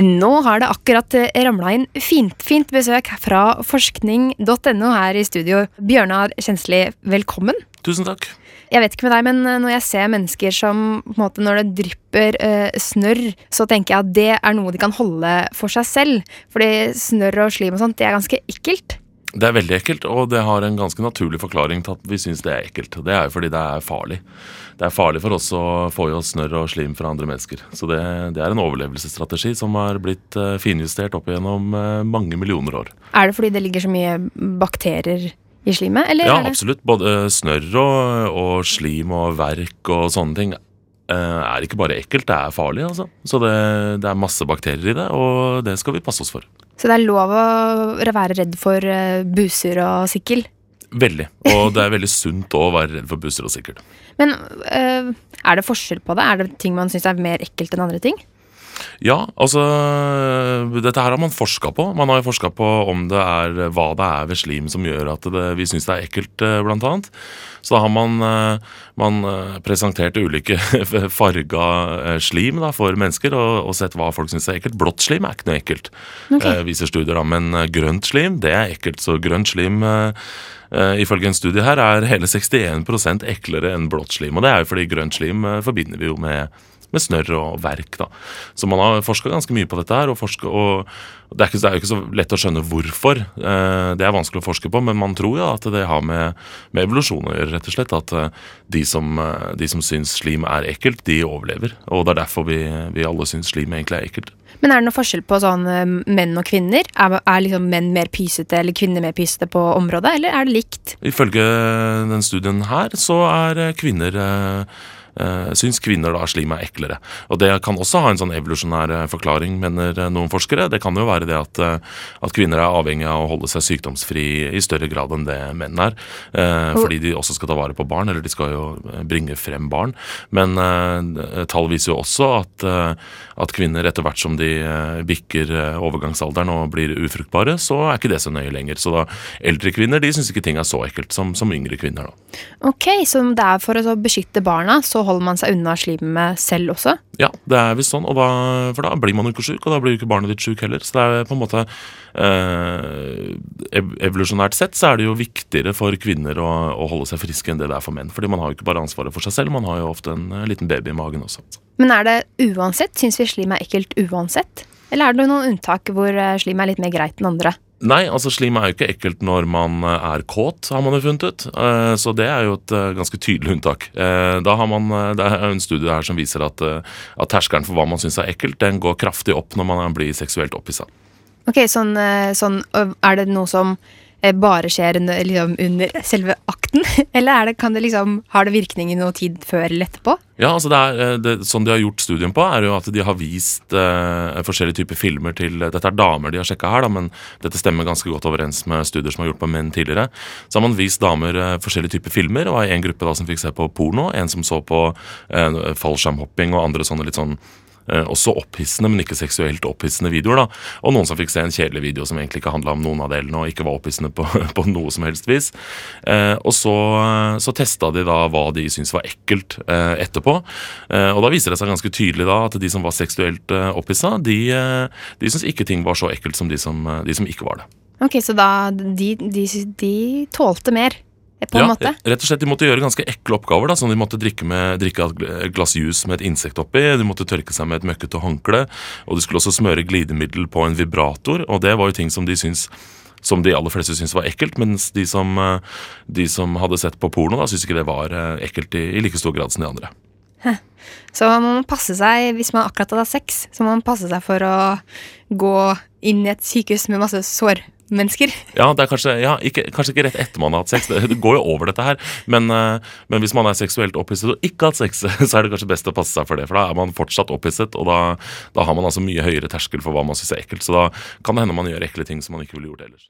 Nå har det akkurat ramla inn fint, fint besøk fra forskning.no her i studio. Bjørnar Kjensli, velkommen. Tusen takk. Jeg vet ikke med deg, men når jeg ser mennesker som på en måte, når det drypper eh, snørr, så tenker jeg at det er noe de kan holde for seg selv. Fordi snørr og slim og sånt, det er ganske ekkelt. Det er veldig ekkelt, og det har en ganske naturlig forklaring til at vi syns det er ekkelt. Det er jo fordi det er farlig. Det er farlig for oss å få i oss snørr og slim fra andre mennesker. Så det, det er en overlevelsesstrategi som har blitt uh, finjustert opp gjennom uh, mange millioner år. Er det fordi det ligger så mye bakterier i slimet? ja, absolutt. Både snørr og, og, slim og verk og sånne ting er ikke bare ekkelt, det er farlig. altså. Så det, det er masse bakterier i det, og det skal vi passe oss for. Så det er lov å være redd for buser og sikkel? Veldig. Og det er veldig sunt å være redd for buser og sikkel. Men øh, er det forskjell på det? Er det ting man syns er mer ekkelt enn andre ting? Ja, altså Dette her har man forska på. Man har jo forska på om det er hva det er ved slim som gjør at det, vi syns det er ekkelt, eh, blant annet. Så da har man, eh, man presentert ulike farga slim da, for mennesker og, og, sett hva folk syns er ekkelt. Blått slim er ikke noe ekkelt, okay. viser studier da. Men grønt slim, det er ekkelt. Så grønt slim ifølge en studie her er hele 61 eklere enn blått slim. Og det er jo fordi grønt slim forbinder vi jo med, med, snørr og verk. da. Så man har forska ganske mye på dette her. og, forska, og det, er ikke, det, er jo ikke så lett å skjønne hvorfor. Uh, det er vanskelig å forske på, men man tror jo at det har med, med evolusjon å gjøre. rett og slett, At de som, de som syns slim er ekkelt, de overlever. Og det er derfor vi, vi alle syns slim egentlig er ekkelt. Men er det noe forskjell på sånn eh, menn og kvinner? Er, er liksom menn mer pysete eller kvinner mer pysete på området, eller er det likt? Ifølge den studien her så er eh, kvinner eh, uh, syns kvinner da slim er eklere. Og Det kan også ha en sånn evolusjonær eh, forklaring, mener eh, noen forskere. Det kan jo være det at, at, kvinner er avhengig av å holde seg sykdomsfri i større grad enn det menn er. Uh, fordi de også skal ta vare på barn, eller de skal jo bringe frem barn. Men uh, tall viser jo også at, at kvinner etter hvert som de bikker overgangsalderen og blir ufruktbare, så er ikke det så nøye lenger. Så da eldre kvinner de syns ikke ting er så ekkelt som, som yngre kvinner. da. Ok, Så det er for å beskytte barna, så holder man seg unna slimet selv også? Ja, det er visst sånn, da, for da blir man jo ikke sjuk, og da blir jo ikke barnet ditt sjuk heller. Så det er på en måte eh, Evolusjonært sett så er det jo viktigere for kvinner å, å, holde seg friske enn det det er for menn. Fordi man har jo ikke bare ansvaret for seg selv, man har jo ofte en uh, liten baby i magen også. Men er det uansett? Syns vi slim er ekkelt uansett? Eller er det noen unntak hvor eh, slim er litt mer greit enn andre? Nei, altså slim er jo ikke ekkelt når man eh, er kåt, har man jo funnet ut. Eh, så det er jo et eh, ganske tydelig unntak. Da har man, Det er en studie her som viser at, at terskelen for hva man syns er ekkelt, den går kraftig opp når man blir seksuelt opphissa. Ok, sånn, sånn, Er det noe som bare skjer liksom, under selve akten? Eller det, kan det liksom, har det virkning i noe tid før eller etterpå? Ja, altså det er, eh, det, Sånn de har gjort studien på, er jo at de har vist eh, forskjellige typer filmer til Dette er damer de har sjekka her, da, men dette stemmer ganske godt overens med studier som har gjort på menn tidligere. Så har man vist damer eh, forskjellige typer filmer, og en gruppe da som fikk se på porno, en som så på eh, fallskjermhopping og andre sånne litt sånn Eh, også opphissende, men ikke seksuelt opphissende videoer. da, Og noen som fikk se en kjedelig video som egentlig ikke handla om noen av delene, og ikke var opphissende på, på noe som helst vis. Eh, og så, så testa de da hva de syntes var ekkelt eh, etterpå. Eh, og da viser det seg ganske tydelig da at de som var seksuelt eh, opphissa, de, eh, de syntes ikke ting var så ekkelt som de som, de som ikke var det. Ok, Så da de, de, de tålte mer? På en ja, måte? Rett og slett, De måtte gjøre ganske ekle oppgaver. da, sånn De måtte drikke, med, drikke et glass juice med et insekt oppi, de måtte tørke seg med et møkkete håndkle, og de skulle også smøre glidemiddel på en vibrator. og Det var jo ting som de syns som de aller fleste syntes var ekkelt, mens de som, eh, de som hadde sett på porno, da syntes ikke det var eh, ekkelt i, i, like stor grad som de andre. Så man må passe seg, hvis man akkurat hadde sex, så må man passe seg for å gå inn i et sykehus med masse sår mennesker. Ja, det er kanskje, ja, ikke, kanskje ikke rett etter man har hatt sex, det, går jo over dette her. Men, uh, men hvis man er seksuelt opphisset og ikke har hatt sex, så er det kanskje best å passe seg for det. For da er man fortsatt opphisset, og da, da har man altså mye høyere terskel for hva man syns er ekkelt. Så da kan det hende man gjør ekle ting som man ikke ville gjort ellers.